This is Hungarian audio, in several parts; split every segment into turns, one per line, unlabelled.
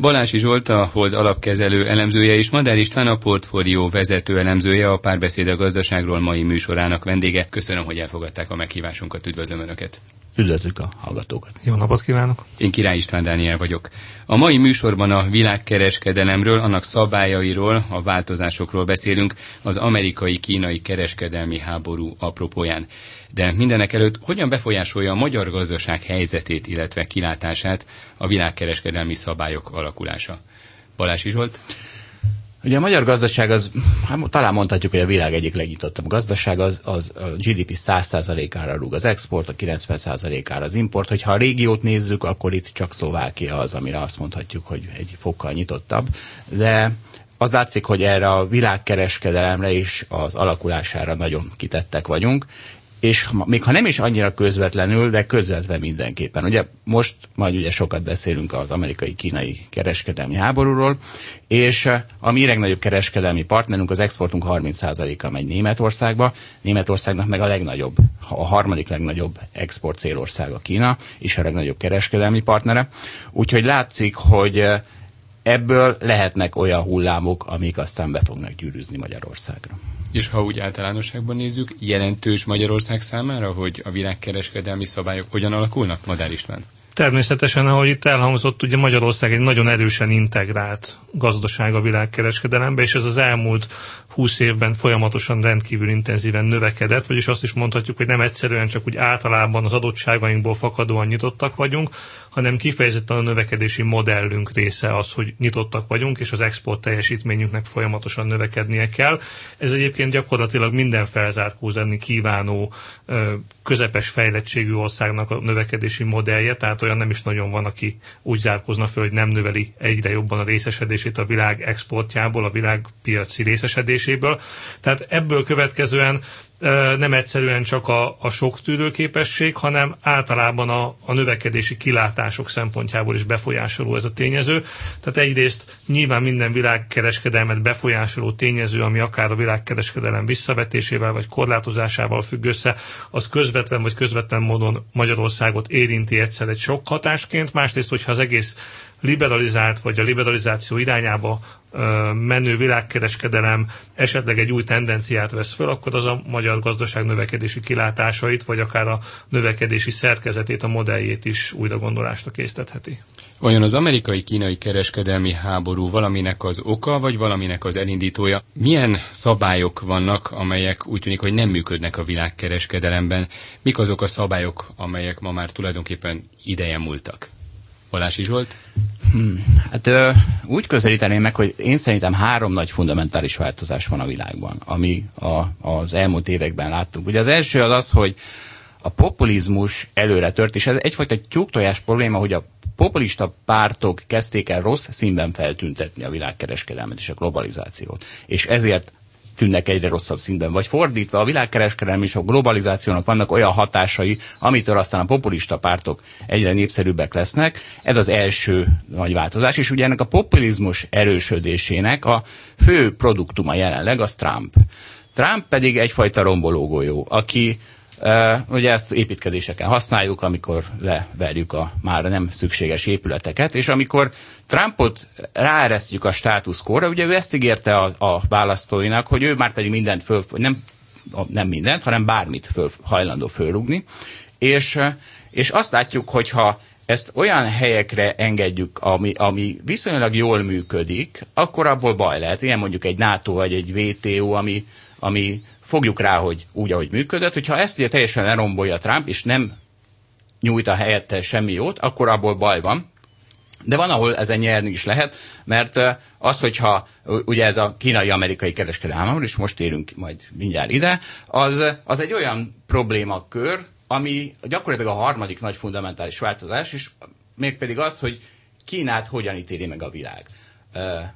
Balási Zsolt a Hold alapkezelő elemzője és Madár István a portfólió vezető elemzője a párbeszéd a gazdaságról mai műsorának vendége. Köszönöm, hogy elfogadták a meghívásunkat, üdvözlöm Önöket!
Üdvözlük a hallgatókat!
Jó napot kívánok!
Én Király István Dániel vagyok. A mai műsorban a világkereskedelemről, annak szabályairól, a változásokról beszélünk az amerikai-kínai kereskedelmi háború apropóján. De mindenek előtt hogyan befolyásolja a magyar gazdaság helyzetét, illetve kilátását a világkereskedelmi szabályok alakulása? Balázs Zsolt?
Ugye a magyar gazdaság az, hát talán mondhatjuk, hogy a világ egyik legnyitottabb gazdaság, az, az a GDP 100%-ára rúg az export, a 90%-ára az import. Hogyha a régiót nézzük, akkor itt csak Szlovákia az, amire azt mondhatjuk, hogy egy fokkal nyitottabb. De az látszik, hogy erre a világkereskedelemre is az alakulására nagyon kitettek vagyunk, és még ha nem is annyira közvetlenül, de közvetve mindenképpen. Ugye most majd ugye sokat beszélünk az amerikai-kínai kereskedelmi háborúról, és eh, a mi legnagyobb kereskedelmi partnerünk, az exportunk 30%-a megy Németországba, Németországnak meg a legnagyobb, a harmadik legnagyobb export célország a Kína, és a legnagyobb kereskedelmi partnere. Úgyhogy látszik, hogy eh, ebből lehetnek olyan hullámok, amik aztán be fognak gyűrűzni Magyarországra.
És ha úgy általánosságban nézzük, jelentős Magyarország számára, hogy a világkereskedelmi szabályok hogyan alakulnak, Madár István?
Természetesen, ahogy itt elhangzott, ugye Magyarország egy nagyon erősen integrált gazdaság a világkereskedelembe, és ez az elmúlt 20 évben folyamatosan rendkívül intenzíven növekedett, vagyis azt is mondhatjuk, hogy nem egyszerűen csak úgy általában az adottságainkból fakadóan nyitottak vagyunk, hanem kifejezetten a növekedési modellünk része az, hogy nyitottak vagyunk, és az export teljesítményünknek folyamatosan növekednie kell. Ez egyébként gyakorlatilag minden felzárkózani kívánó közepes fejlettségű országnak a növekedési modellje, tehát olyan nem is nagyon van, aki úgy zárkózna föl, hogy nem növeli egyre jobban a részesedését a világ exportjából, a világ piaci részesedéséből. Tehát ebből következően nem egyszerűen csak a, a sok tűrőképesség, hanem általában a, a növekedési kilátások szempontjából is befolyásoló ez a tényező. Tehát egyrészt nyilván minden világkereskedelmet befolyásoló tényező, ami akár a világkereskedelem visszavetésével vagy korlátozásával függ össze, az közvetlen vagy közvetlen módon Magyarországot érinti egyszer egy sok hatásként, másrészt, hogyha az egész liberalizált, vagy a liberalizáció irányába menő világkereskedelem esetleg egy új tendenciát vesz föl, akkor az a magyar gazdaság növekedési kilátásait, vagy akár a növekedési szerkezetét, a modelljét is újra gondolásra késztetheti.
Vajon az amerikai-kínai kereskedelmi háború valaminek az oka, vagy valaminek az elindítója? Milyen szabályok vannak, amelyek úgy tűnik, hogy nem működnek a világkereskedelemben? Mik azok a szabályok, amelyek ma már tulajdonképpen ideje múltak? Balási Zsolt?
Hmm, hát ö, úgy közelíteném meg, hogy én szerintem három nagy fundamentális változás van a világban, ami a, az elmúlt években láttunk. Ugye az első az az, hogy a populizmus előre tört, és ez egyfajta tyúktojás probléma, hogy a populista pártok kezdték el rossz színben feltüntetni a világkereskedelmet és a globalizációt. És ezért tűnnek egyre rosszabb szintben. Vagy fordítva, a világkereskedelmi és a globalizációnak vannak olyan hatásai, amitől aztán a populista pártok egyre népszerűbbek lesznek. Ez az első nagy változás, és ugye ennek a populizmus erősödésének a fő produktuma jelenleg az Trump. Trump pedig egyfajta rombológolyó, aki ugye ezt építkezéseken használjuk, amikor leverjük a már nem szükséges épületeket, és amikor Trumpot ráeresztjük a státuszkóra, ugye ő ezt ígérte a, a választóinak, hogy ő már pedig mindent föl, nem, nem mindent, hanem bármit föl, hajlandó fölrugni, és, és azt látjuk, hogyha ezt olyan helyekre engedjük, ami, ami viszonylag jól működik, akkor abból baj lehet. Ilyen mondjuk egy NATO vagy egy WTO, ami, ami fogjuk rá, hogy úgy, ahogy működött, hogyha ezt ugye teljesen lerombolja Trump, és nem nyújt a helyette semmi jót, akkor abból baj van. De van, ahol ezen nyerni is lehet, mert az, hogyha ugye ez a kínai-amerikai kereskedelem, és most érünk majd mindjárt ide, az, az egy olyan problémakör, ami gyakorlatilag a harmadik nagy fundamentális változás, és mégpedig az, hogy Kínát hogyan ítéli meg a világ.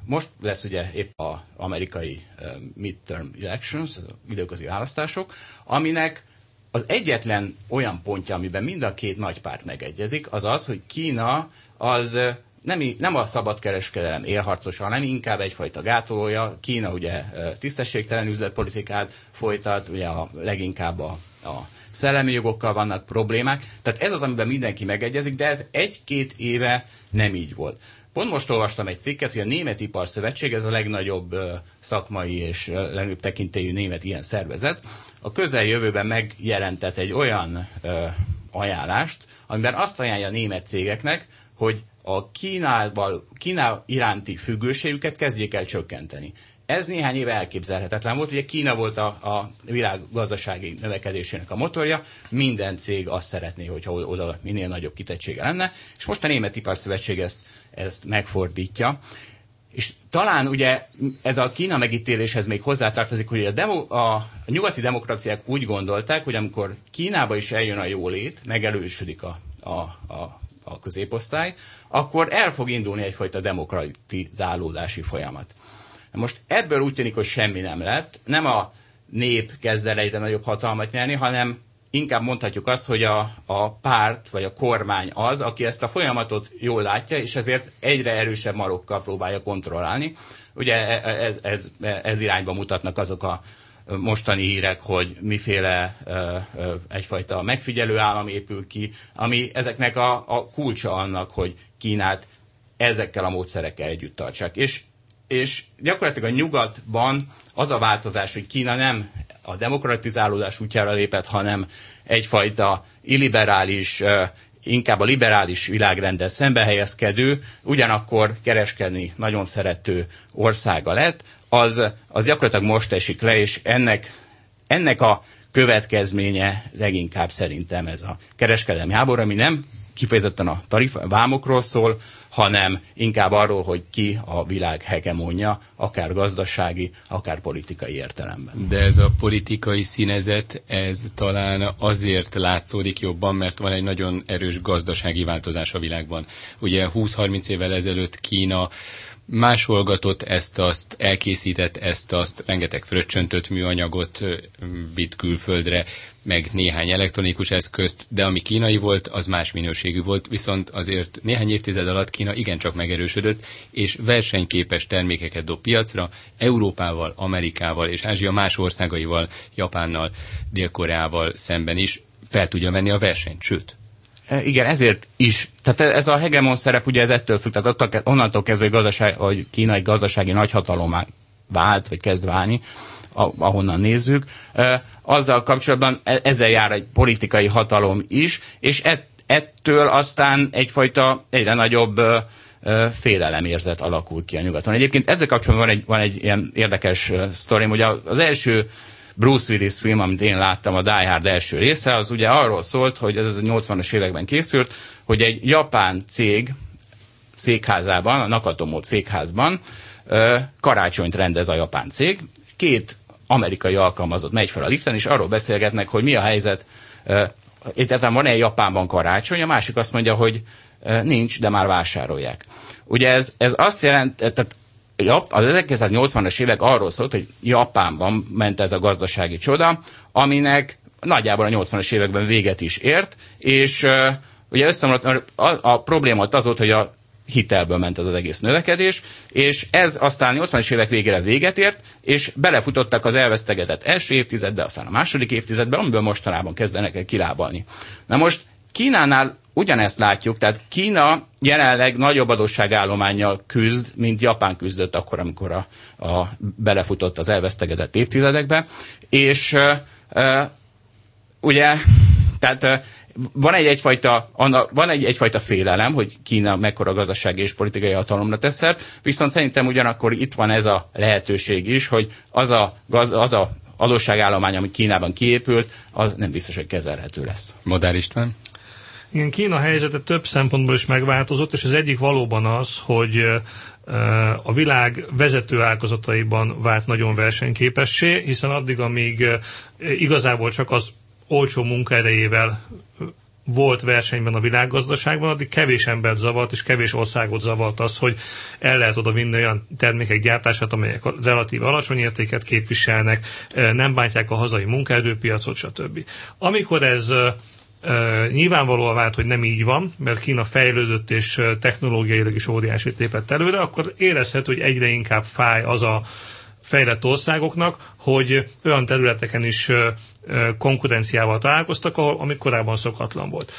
Most lesz ugye épp az amerikai midterm elections, időközi választások, aminek az egyetlen olyan pontja, amiben mind a két nagy párt megegyezik, az az, hogy Kína az nem, nem a szabadkereskedelem élharcosa, hanem inkább egyfajta gátolója. Kína ugye tisztességtelen üzletpolitikát folytat, ugye a, leginkább a, a szellemi jogokkal vannak problémák. Tehát ez az, amiben mindenki megegyezik, de ez egy-két éve nem így volt. Pont most olvastam egy cikket, hogy a Német Iparszövetség, ez a legnagyobb szakmai és legnagyobb tekintélyű német ilyen szervezet, a közeljövőben megjelentett egy olyan ajánlást, amiben azt ajánlja a német cégeknek, hogy a Kínával, Kína iránti függőségüket kezdjék el csökkenteni. Ez néhány éve elképzelhetetlen volt. Ugye Kína volt a, a világ gazdasági növekedésének a motorja, minden cég azt szeretné, hogyha oda minél nagyobb kitettsége lenne, és most a Német Iparszövetség ezt, ezt megfordítja. És talán ugye ez a Kína megítéléshez még hozzátartozik, hogy a, demo, a, nyugati demokráciák úgy gondolták, hogy amikor Kínába is eljön a jólét, megelősödik a, a, a, a középosztály, akkor el fog indulni egyfajta demokratizálódási folyamat. Most ebből úgy tűnik, hogy semmi nem lett. Nem a nép kezd el egyre nagyobb hatalmat nyerni, hanem inkább mondhatjuk azt, hogy a, a párt vagy a kormány az, aki ezt a folyamatot jól látja, és ezért egyre erősebb marokkal próbálja kontrollálni. Ugye e, e, ez, ez, ez irányba mutatnak azok a mostani hírek, hogy miféle egyfajta megfigyelő állam épül ki, ami ezeknek a, a kulcsa annak, hogy Kínát ezekkel a módszerekkel együtt tartsák. És és gyakorlatilag a nyugatban az a változás, hogy Kína nem a demokratizálódás útjára lépett, hanem egyfajta illiberális, inkább a liberális világrenddel szembehelyezkedő, ugyanakkor kereskedni nagyon szerető országa lett, az, az gyakorlatilag most esik le, és ennek, ennek a következménye leginkább szerintem ez a kereskedelmi háború, ami nem kifejezetten a tarif, vámokról szól, hanem inkább arról, hogy ki a világ hegemonja, akár gazdasági, akár politikai értelemben.
De ez a politikai színezet, ez talán azért látszódik jobban, mert van egy nagyon erős gazdasági változás a világban. Ugye 20-30 évvel ezelőtt Kína másolgatott ezt-azt, elkészített ezt-azt, rengeteg fröccsöntött műanyagot vitt külföldre, meg néhány elektronikus eszközt, de ami kínai volt, az más minőségű volt, viszont azért néhány évtized alatt Kína igencsak megerősödött, és versenyképes termékeket dob piacra, Európával, Amerikával és Ázsia más országaival, Japánnal, Dél-Koreával szemben is fel tudja venni a versenyt, sőt,
igen, ezért is. Tehát ez a hegemon szerep ugye ez ettől függ, tehát onnantól kezdve, hogy, gazdaság, hogy kínai gazdasági nagyhatalomá vált, vagy kezd válni, ahonnan nézzük, e, azzal kapcsolatban e, ezzel jár egy politikai hatalom is, és ettől aztán egyfajta egyre nagyobb félelemérzet alakul ki a nyugaton. Egyébként ezzel kapcsolatban van egy, van egy ilyen érdekes sztorim, hogy az első Bruce Willis film, amit én láttam, a Die Hard első része, az ugye arról szólt, hogy ez a 80-as években készült, hogy egy japán cég székházában, a Nakatomo székházban karácsonyt rendez a japán cég. Két amerikai alkalmazott megy fel a liften, és arról beszélgetnek, hogy mi a helyzet, egyáltalán van-e Japánban karácsony, a másik azt mondja, hogy nincs, de már vásárolják. Ugye ez, ez azt jelent, tehát az 1980-as évek arról szólt, hogy Japánban ment ez a gazdasági csoda, aminek nagyjából a 80-as években véget is ért, és ugye összemaradt, a, a probléma az volt, hogy a hitelből ment ez az egész növekedés, és ez aztán 80-as évek végére véget ért, és belefutottak az elvesztegetett első évtizedbe, aztán a második évtizedbe, amiből mostanában kezdenek el kilábalni. Na most Kínánál ugyanezt látjuk, tehát Kína jelenleg nagyobb adósságállományjal küzd, mint Japán küzdött akkor, amikor a, a belefutott az elvesztegedett évtizedekbe, és uh, ugye, tehát uh, van egy egyfajta, van egy egyfajta félelem, hogy Kína mekkora gazdasági és politikai hatalomra teszel, viszont szerintem ugyanakkor itt van ez a lehetőség is, hogy az a, gaz, az a adósságállomány, ami Kínában kiépült, az nem biztos, hogy kezelhető lesz.
Modár István?
Igen, Kína helyzete több szempontból is megváltozott, és az egyik valóban az, hogy a világ vezető ágazataiban vált nagyon versenyképessé, hiszen addig, amíg igazából csak az olcsó munkaerejével volt versenyben a világgazdaságban, addig kevés embert zavart, és kevés országot zavart az, hogy el lehet oda vinni olyan termékek gyártását, amelyek relatív alacsony értéket képviselnek, nem bántják a hazai munkaerőpiacot, stb. Amikor ez nyilvánvalóan vált, hogy nem így van, mert Kína fejlődött és technológiailag is óriási lépett előre, akkor érezhető, hogy egyre inkább fáj az a fejlett országoknak, hogy olyan területeken is konkurenciával találkoztak, ahol, ami korábban szokatlan volt.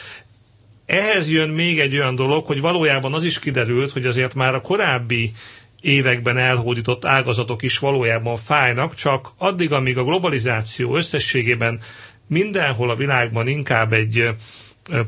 ehhez jön még egy olyan dolog, hogy valójában az is kiderült, hogy azért már a korábbi években elhódított ágazatok is valójában fájnak, csak addig, amíg a globalizáció összességében mindenhol a világban inkább egy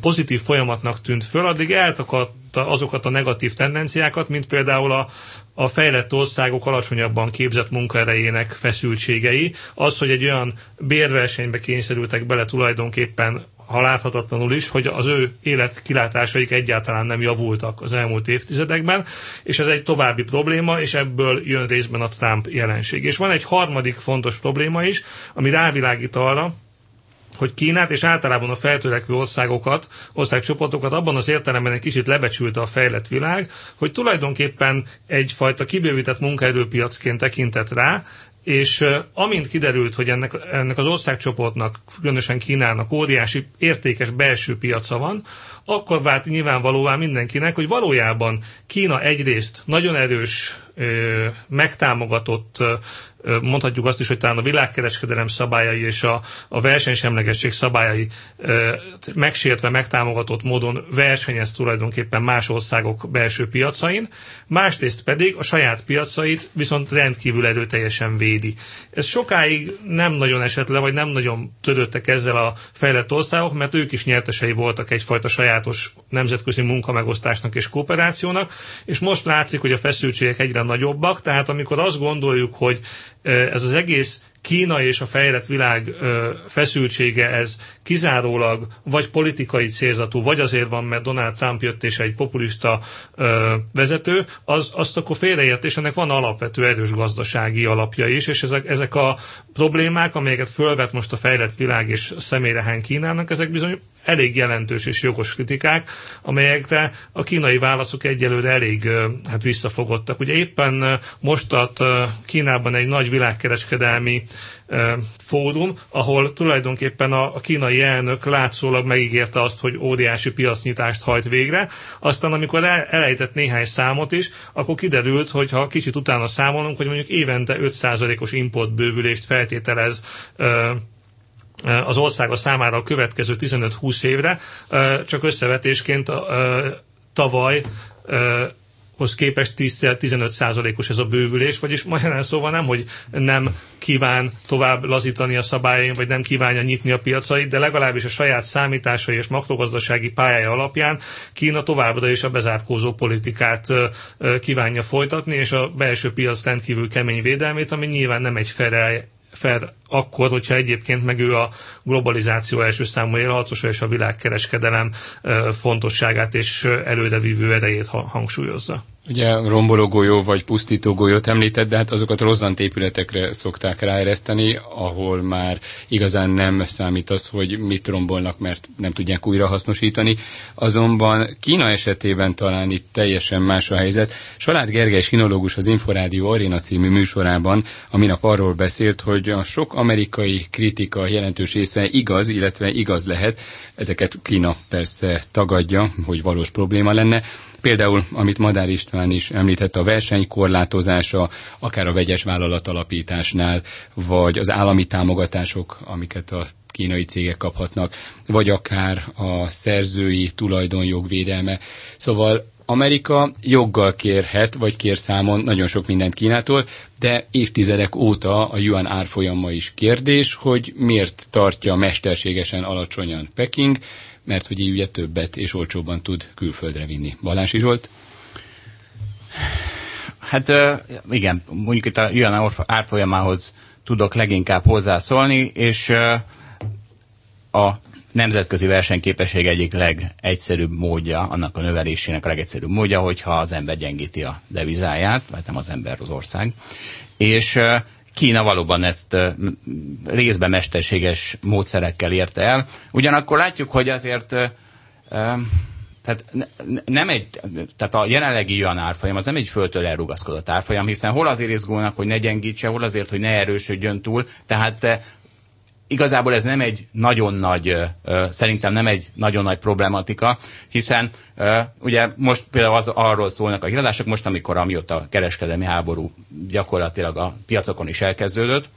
pozitív folyamatnak tűnt föl, addig eltakadta azokat a negatív tendenciákat, mint például a, a fejlett országok alacsonyabban képzett munkaerejének feszültségei, az, hogy egy olyan bérversenybe kényszerültek bele tulajdonképpen ha láthatatlanul is, hogy az ő életkilátásaik egyáltalán nem javultak az elmúlt évtizedekben, és ez egy további probléma, és ebből jön részben a Trump jelenség. És van egy harmadik fontos probléma is, ami rávilágít arra, hogy Kínát és általában a feltörekvő országokat, országcsoportokat abban az értelemben egy kicsit lebecsülte a fejlett világ, hogy tulajdonképpen egyfajta kibővített munkaerőpiacként tekintett rá, és amint kiderült, hogy ennek, ennek az országcsoportnak, különösen Kínának óriási értékes belső piaca van, akkor vált nyilvánvalóvá mindenkinek, hogy valójában Kína egyrészt nagyon erős, megtámogatott mondhatjuk azt is, hogy talán a világkereskedelem szabályai és a, a versenysemlegesség szabályai megsértve, megtámogatott módon versenyez tulajdonképpen más országok belső piacain, másrészt pedig a saját piacait viszont rendkívül erőteljesen védi. Ez sokáig nem nagyon esett le, vagy nem nagyon törődtek ezzel a fejlett országok, mert ők is nyertesei voltak egyfajta sajátos nemzetközi munkamegosztásnak és kooperációnak, és most látszik, hogy a feszültségek egyre nagyobbak, tehát amikor azt gondoljuk, hogy ez az egész Kína és a fejlett világ feszültsége ez kizárólag vagy politikai célzatú, vagy azért van, mert Donald Trump jött és egy populista vezető, az, azt akkor félreért, és ennek van alapvető erős gazdasági alapja is, és ezek, ezek a problémák, amelyeket fölvet most a fejlett világ és személyrehány Kínának, ezek bizony elég jelentős és jogos kritikák, amelyekre a kínai válaszok egyelőre elég hát visszafogottak. Ugye éppen most ad Kínában egy nagy világkereskedelmi fórum, ahol tulajdonképpen a, kínai elnök látszólag megígérte azt, hogy óriási piacnyitást hajt végre. Aztán, amikor el, elejtett néhány számot is, akkor kiderült, hogy ha kicsit utána számolunk, hogy mondjuk évente 5%-os importbővülést feltételez az országa számára a következő 15-20 évre, csak összevetésként tavaly hoz képest 10-15 százalékos ez a bővülés, vagyis magyarán szóval nem, hogy nem kíván tovább lazítani a szabályain, vagy nem kívánja nyitni a piacait, de legalábbis a saját számításai és makrogazdasági pályája alapján Kína továbbra is a bezárkózó politikát kívánja folytatni, és a belső piac rendkívül kemény védelmét, ami nyilván nem egy fair fel akkor, hogyha egyébként meg ő a globalizáció első számú élharcosa és a világkereskedelem fontosságát és előrevívő erejét hangsúlyozza.
Ugye romboló golyó vagy pusztító golyót említett, de hát azokat rozzant épületekre szokták ráereszteni, ahol már igazán nem számít az, hogy mit rombolnak, mert nem tudják újra hasznosítani. Azonban Kína esetében talán itt teljesen más a helyzet. Salád Gergely sinológus az Inforádió Arena című műsorában, aminap arról beszélt, hogy a sok amerikai kritika jelentős része igaz, illetve igaz lehet. Ezeket Kína persze tagadja, hogy valós probléma lenne. Például, amit Madár István is említett, a verseny korlátozása, akár a vegyes vállalat alapításnál, vagy az állami támogatások, amiket a kínai cégek kaphatnak, vagy akár a szerzői tulajdonjog védelme. Szóval Amerika joggal kérhet, vagy kér számon nagyon sok mindent Kínától, de évtizedek óta a yuan árfolyama is kérdés, hogy miért tartja mesterségesen alacsonyan Peking, mert hogy így ugye többet és olcsóbban tud külföldre vinni. Balási Zsolt?
Hát igen, mondjuk itt a jön árfolyamához tudok leginkább hozzászólni, és a nemzetközi versenyképesség egyik legegyszerűbb módja, annak a növelésének a legegyszerűbb módja, hogyha az ember gyengíti a devizáját, vagy nem az ember, az ország. És Kína valóban ezt részben mesterséges módszerekkel érte el. Ugyanakkor látjuk, hogy azért tehát nem egy, tehát a jelenlegi yuan árfolyam az nem egy föltől elrugaszkodott árfolyam, hiszen hol azért izgulnak, hogy ne gyengítse, hol azért, hogy ne erősödjön túl, tehát igazából ez nem egy nagyon nagy, szerintem nem egy nagyon nagy problematika, hiszen ugye most például az, arról szólnak a híradások, most amikor amióta a kereskedelmi háború gyakorlatilag a piacokon is elkezdődött,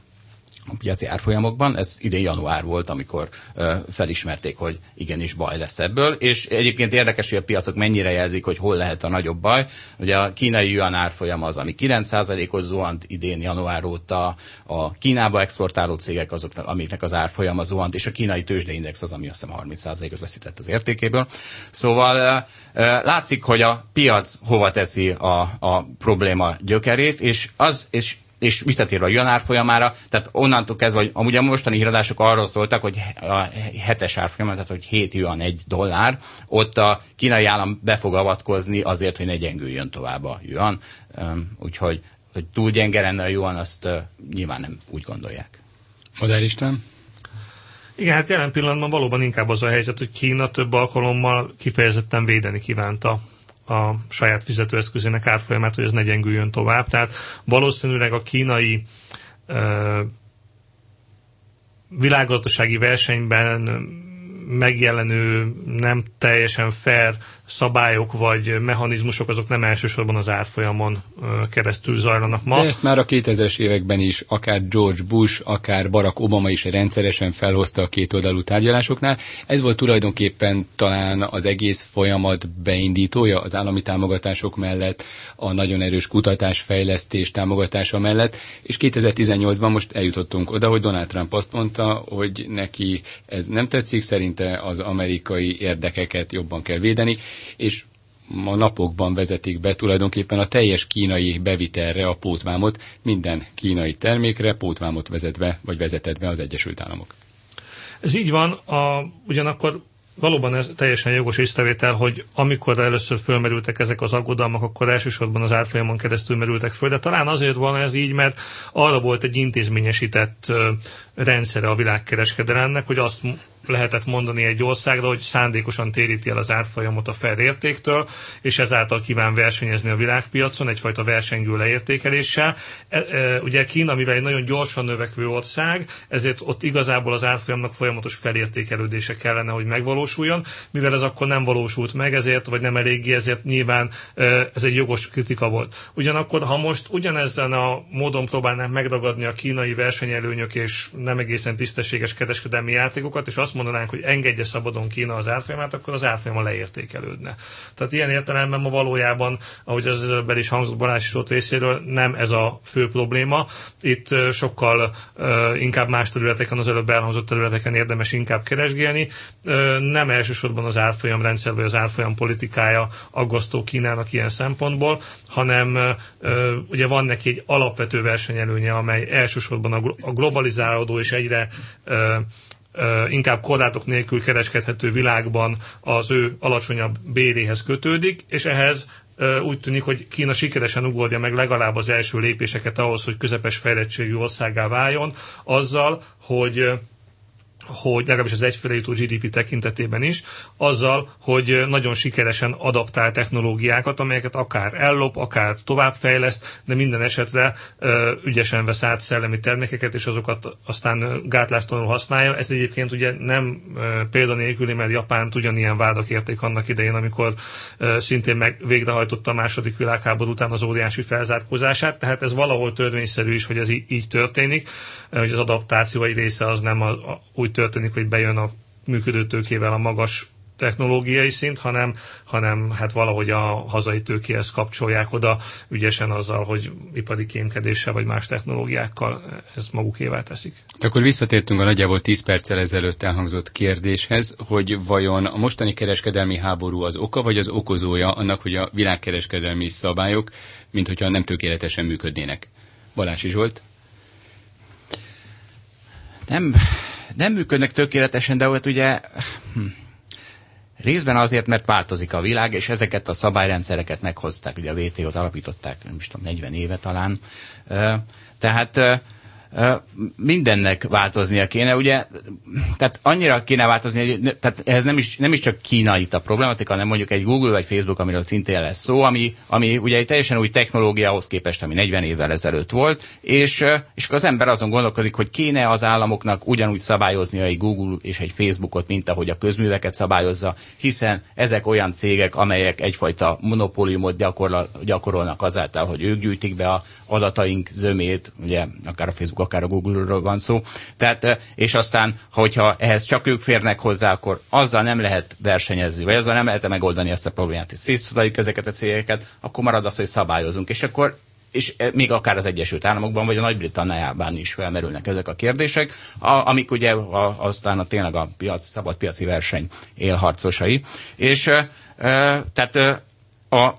a piaci árfolyamokban. Ez idén január volt, amikor ö, felismerték, hogy igenis baj lesz ebből. És egyébként érdekes, hogy a piacok mennyire jelzik, hogy hol lehet a nagyobb baj. Ugye a kínai yuan árfolyam az, ami 9%-os zuhant idén január óta, a Kínába exportáló cégek azok, amiknek az árfolyama zuhant, és a kínai tőzsdeindex az, ami azt hiszem 30%-ot veszített az értékéből. Szóval ö, látszik, hogy a piac hova teszi a, a probléma gyökerét, és az, és és visszatérve a janár folyamára, tehát onnantól kezdve, hogy amúgy a mostani híradások arról szóltak, hogy a hetes árfolyam, tehát hogy 7 yuan egy dollár, ott a kínai állam be fog avatkozni azért, hogy ne gyengüljön tovább a yuan. Úgyhogy hogy túl gyenge lenne a yuan, azt nyilván nem úgy gondolják.
Madár István?
Igen, hát jelen pillanatban valóban inkább az a helyzet, hogy Kína több alkalommal kifejezetten védeni kívánta a saját fizetőeszközének árfolyamát, hogy ez ne gyengüljön tovább. Tehát valószínűleg a kínai világgazdasági versenyben megjelenő nem teljesen fair szabályok vagy mechanizmusok azok nem elsősorban az árfolyamon keresztül zajlanak ma.
De ezt már a 2000-es években is akár George Bush, akár Barack Obama is rendszeresen felhozta a kétoldalú tárgyalásoknál. Ez volt tulajdonképpen talán az egész folyamat beindítója az állami támogatások mellett, a nagyon erős kutatásfejlesztés támogatása mellett, és 2018-ban most eljutottunk oda, hogy Donald Trump azt mondta, hogy neki ez nem tetszik, szerinte az amerikai érdekeket jobban kell védeni, és a napokban vezetik be tulajdonképpen a teljes kínai bevitelre a pótvámot, minden kínai termékre pótvámot vezet be, vagy vezetett be az Egyesült Államok.
Ez így van, a, ugyanakkor valóban ez teljesen jogos észrevétel, hogy amikor először fölmerültek ezek az aggodalmak, akkor elsősorban az árfolyamon keresztül merültek föl, de talán azért van ez így, mert arra volt egy intézményesített rendszere a világkereskedelemnek, hogy azt lehetett mondani egy országra, hogy szándékosan téríti el az árfolyamot a fair értéktől, és ezáltal kíván versenyezni a világpiacon egyfajta versengő leértékeléssel. E, e, ugye Kína, mivel egy nagyon gyorsan növekvő ország, ezért ott igazából az árfolyamnak folyamatos felértékelődése kellene, hogy megvalósuljon. Mivel ez akkor nem valósult meg, ezért, vagy nem eléggé, ezért nyilván e, ez egy jogos kritika volt. Ugyanakkor, ha most ugyanezen a módon próbálnánk megragadni a kínai versenyelőnyök és nem egészen tisztességes kereskedelmi játékokat, és azt mondanánk, hogy engedje szabadon Kína az árfolyamát, akkor az árfolyama leértékelődne. Tehát ilyen értelemben ma valójában, ahogy az előbb is hangzott Balázs részéről, nem ez a fő probléma. Itt sokkal inkább más területeken, az előbb elhangzott területeken érdemes inkább keresgélni. Nem elsősorban az árfolyam rendszer vagy az árfolyam politikája aggasztó Kínának ilyen szempontból, hanem ugye van neki egy alapvető versenyelőnye, amely elsősorban a globalizálódó és egyre inkább korlátok nélkül kereskedhető világban az ő alacsonyabb béréhez kötődik, és ehhez úgy tűnik, hogy Kína sikeresen ugorja meg legalább az első lépéseket ahhoz, hogy közepes fejlettségű országá váljon, azzal, hogy hogy legalábbis az egyfőre jutó GDP tekintetében is, azzal, hogy nagyon sikeresen adaptál technológiákat, amelyeket akár ellop, akár továbbfejleszt, de minden esetre ügyesen vesz át szellemi termékeket, és azokat aztán gátlástalanul használja. Ez egyébként ugye nem példanélküli, mert Japán ugyanilyen vádak érték annak idején, amikor szintén meg végrehajtotta a második világháború után az óriási felzárkózását, tehát ez valahol törvényszerű is, hogy ez így történik, hogy az adaptáció egy része az nem a, a, úgy történik, hogy bejön a működő tőkével a magas technológiai szint, hanem, hanem hát valahogy a hazai tőkéhez kapcsolják oda ügyesen azzal, hogy ipari kémkedéssel vagy más technológiákkal ez magukévá teszik.
De akkor visszatértünk a nagyjából 10 perccel ezelőtt elhangzott kérdéshez, hogy vajon a mostani kereskedelmi háború az oka vagy az okozója annak, hogy a világkereskedelmi szabályok, mint hogyha nem tökéletesen működnének. Balási Zsolt?
Nem, nem működnek tökéletesen, de ott ugye hm, részben azért, mert változik a világ, és ezeket a szabályrendszereket meghozták, ugye a WTO-t alapították, nem is tudom, 40 éve talán. Tehát mindennek változnia kéne, ugye, tehát annyira kéne változni, hogy tehát ez nem is, nem is csak Kína itt a problematika, hanem mondjuk egy Google vagy Facebook, amiről szintén lesz szó, ami, ami ugye egy teljesen új technológiához képest, ami 40 évvel ezelőtt volt, és, és az ember azon gondolkozik, hogy kéne az államoknak ugyanúgy szabályozni egy Google és egy Facebookot, mint ahogy a közműveket szabályozza, hiszen ezek olyan cégek, amelyek egyfajta monopóliumot gyakorolnak azáltal, hogy ők gyűjtik be a adataink zömét, ugye akár a Facebook akár a Google-ról van szó. Tehát, és aztán, hogyha ehhez csak ők férnek hozzá, akkor azzal nem lehet versenyezni, vagy azzal nem lehet megoldani ezt a problémát, hogy szétszadjuk ezeket a cégeket, akkor marad az, hogy szabályozunk. És akkor és még akár az Egyesült Államokban, vagy a Nagy-Britanniában is felmerülnek ezek a kérdések, amik ugye aztán a, tényleg a piac, szabad piaci verseny élharcosai. És e, tehát e, a,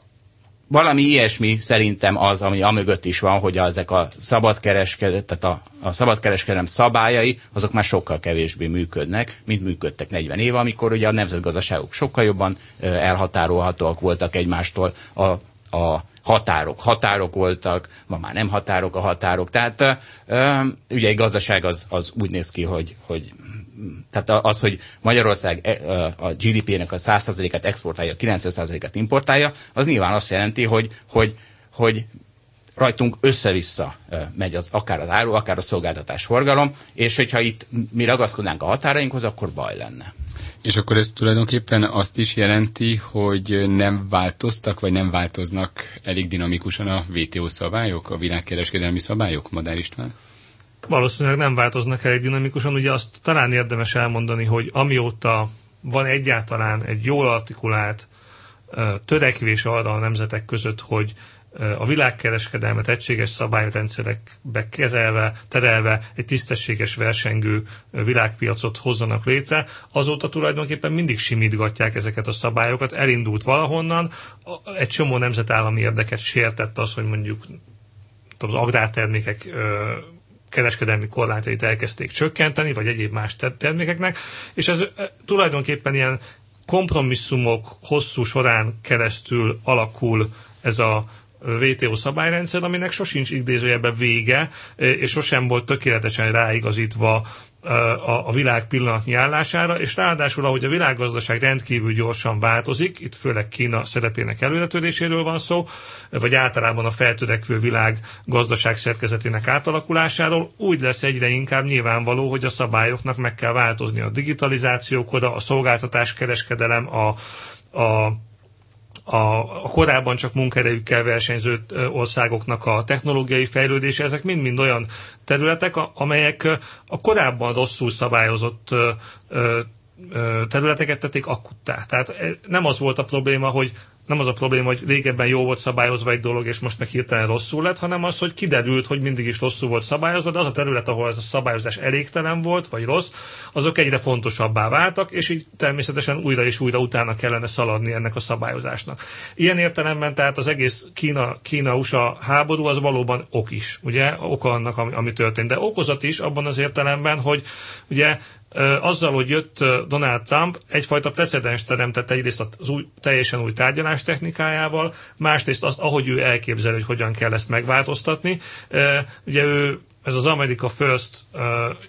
valami ilyesmi szerintem az, ami amögött is van, hogy ezek a szabadkereskedelem, tehát a, a szabadkereskedelem szabályai, azok már sokkal kevésbé működnek, mint működtek 40 éve, amikor ugye a nemzetgazdaságok sokkal jobban elhatárolhatóak voltak egymástól, a, a határok. Határok voltak, ma már nem határok a határok. Tehát ugye egy gazdaság az, az úgy néz ki, hogy, hogy tehát az, hogy Magyarország e, a GDP-nek a 100%-át exportálja, 90%-át importálja, az nyilván azt jelenti, hogy, hogy, hogy rajtunk össze-vissza megy az, akár az áru, akár a szolgáltatás forgalom, és hogyha itt mi ragaszkodnánk a határainkhoz, akkor baj lenne.
És akkor ez tulajdonképpen azt is jelenti, hogy nem változtak, vagy nem változnak elég dinamikusan a WTO szabályok, a világkereskedelmi szabályok, Madár István?
Valószínűleg nem változnak elég dinamikusan. Ugye azt talán érdemes elmondani, hogy amióta van egyáltalán egy jól artikulált törekvés arra a nemzetek között, hogy a világkereskedelmet egységes szabályrendszerekbe kezelve, terelve egy tisztességes versengő világpiacot hozzanak létre, azóta tulajdonképpen mindig simítgatják ezeket a szabályokat, elindult valahonnan, egy csomó nemzetállami érdeket sértett az, hogy mondjuk az agrártermékek kereskedelmi korlátait elkezdték csökkenteni, vagy egyéb más termékeknek, és ez tulajdonképpen ilyen kompromisszumok hosszú során keresztül alakul ez a VTO szabályrendszer, aminek sosincs idézőjebe vége, és sosem volt tökéletesen ráigazítva a, a világ pillanatnyi állására, és ráadásul, ahogy a világgazdaság rendkívül gyorsan változik, itt főleg Kína szerepének előretöréséről van szó, vagy általában a feltörekvő világ gazdaság szerkezetének átalakulásáról, úgy lesz egyre inkább nyilvánvaló, hogy a szabályoknak meg kell változni a digitalizációkora, a szolgáltatás kereskedelem, a, a a, a korábban csak munkerejükkel versenyző országoknak a technológiai fejlődése, ezek mind-mind olyan területek, amelyek a korábban rosszul szabályozott területeket tették akuttá. Tehát nem az volt a probléma, hogy nem az a probléma, hogy régebben jó volt szabályozva egy dolog, és most meg hirtelen rosszul lett, hanem az, hogy kiderült, hogy mindig is rosszul volt szabályozva, de az a terület, ahol ez a szabályozás elégtelen volt, vagy rossz, azok egyre fontosabbá váltak, és így természetesen újra és újra utána kellene szaladni ennek a szabályozásnak. Ilyen értelemben tehát az egész Kína, Kína-USA háború az valóban ok is, ugye, oka annak, ami, ami történt, de okozat is abban az értelemben, hogy ugye azzal, hogy jött Donald Trump, egyfajta precedens teremtett egyrészt az új, teljesen új tárgyalás technikájával, másrészt azt, ahogy ő elképzel, hogy hogyan kell ezt megváltoztatni. Ugye ő ez az America First uh,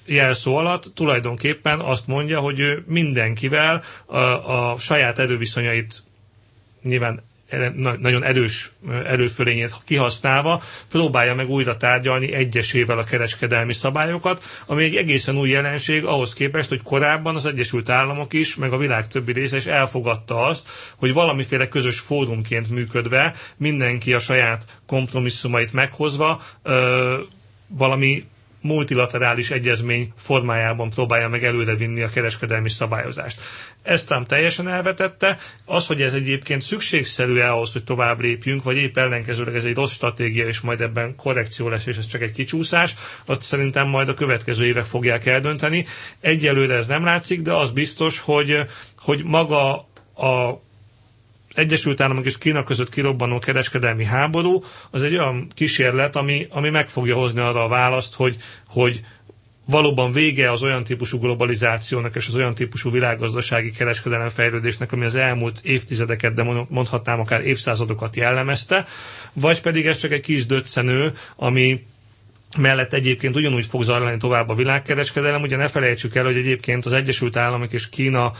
jelszó alatt tulajdonképpen azt mondja, hogy ő mindenkivel a, a saját erőviszonyait nyilván nagyon erős erőfölényét kihasználva próbálja meg újra tárgyalni egyesével a kereskedelmi szabályokat, ami egy egészen új jelenség ahhoz képest, hogy korábban az Egyesült Államok is, meg a világ többi része is elfogadta azt, hogy valamiféle közös fórumként működve mindenki a saját kompromisszumait meghozva valami multilaterális egyezmény formájában próbálja meg előrevinni a kereskedelmi szabályozást. Ezt Trump teljesen elvetette. Az, hogy ez egyébként szükségszerű-e ahhoz, hogy tovább lépjünk, vagy épp ellenkezőleg ez egy rossz stratégia, és majd ebben korrekció lesz, és ez csak egy kicsúszás, azt szerintem majd a következő évek fogják eldönteni. Egyelőre ez nem látszik, de az biztos, hogy, hogy maga a Egyesült Államok és Kína között kirobbanó kereskedelmi háború, az egy olyan kísérlet, ami, ami meg fogja hozni arra a választ, hogy, hogy valóban vége az olyan típusú globalizációnak és az olyan típusú világgazdasági kereskedelem fejlődésnek, ami az elmúlt évtizedeket, de mondhatnám akár évszázadokat jellemezte, vagy pedig ez csak egy kis döccenő, ami mellett egyébként ugyanúgy fog zajlani tovább a világkereskedelem. Ugye ne felejtsük el, hogy egyébként az Egyesült Államok és Kína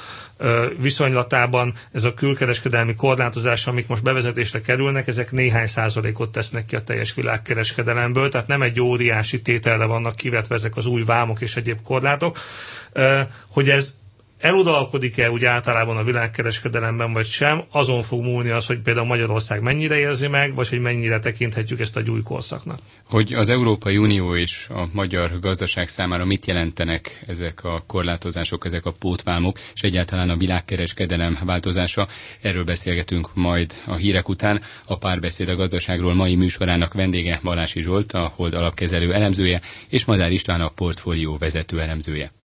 viszonylatában ez a külkereskedelmi korlátozás, amik most bevezetésre kerülnek, ezek néhány százalékot tesznek ki a teljes világkereskedelemből, tehát nem egy óriási tételre vannak kivetve ezek az új vámok és egyéb korlátok, hogy ez eludalkodik-e úgy általában a világkereskedelemben, vagy sem, azon fog múlni az, hogy például Magyarország mennyire érzi meg, vagy hogy mennyire tekinthetjük ezt a gyújkorszaknak.
Hogy az Európai Unió és a magyar gazdaság számára mit jelentenek ezek a korlátozások, ezek a pótvámok, és egyáltalán a világkereskedelem változása, erről beszélgetünk majd a hírek után. A párbeszéd a gazdaságról mai műsorának vendége Balási Zsolt, a Hold alapkezelő elemzője, és Madár István a portfólió vezető elemzője.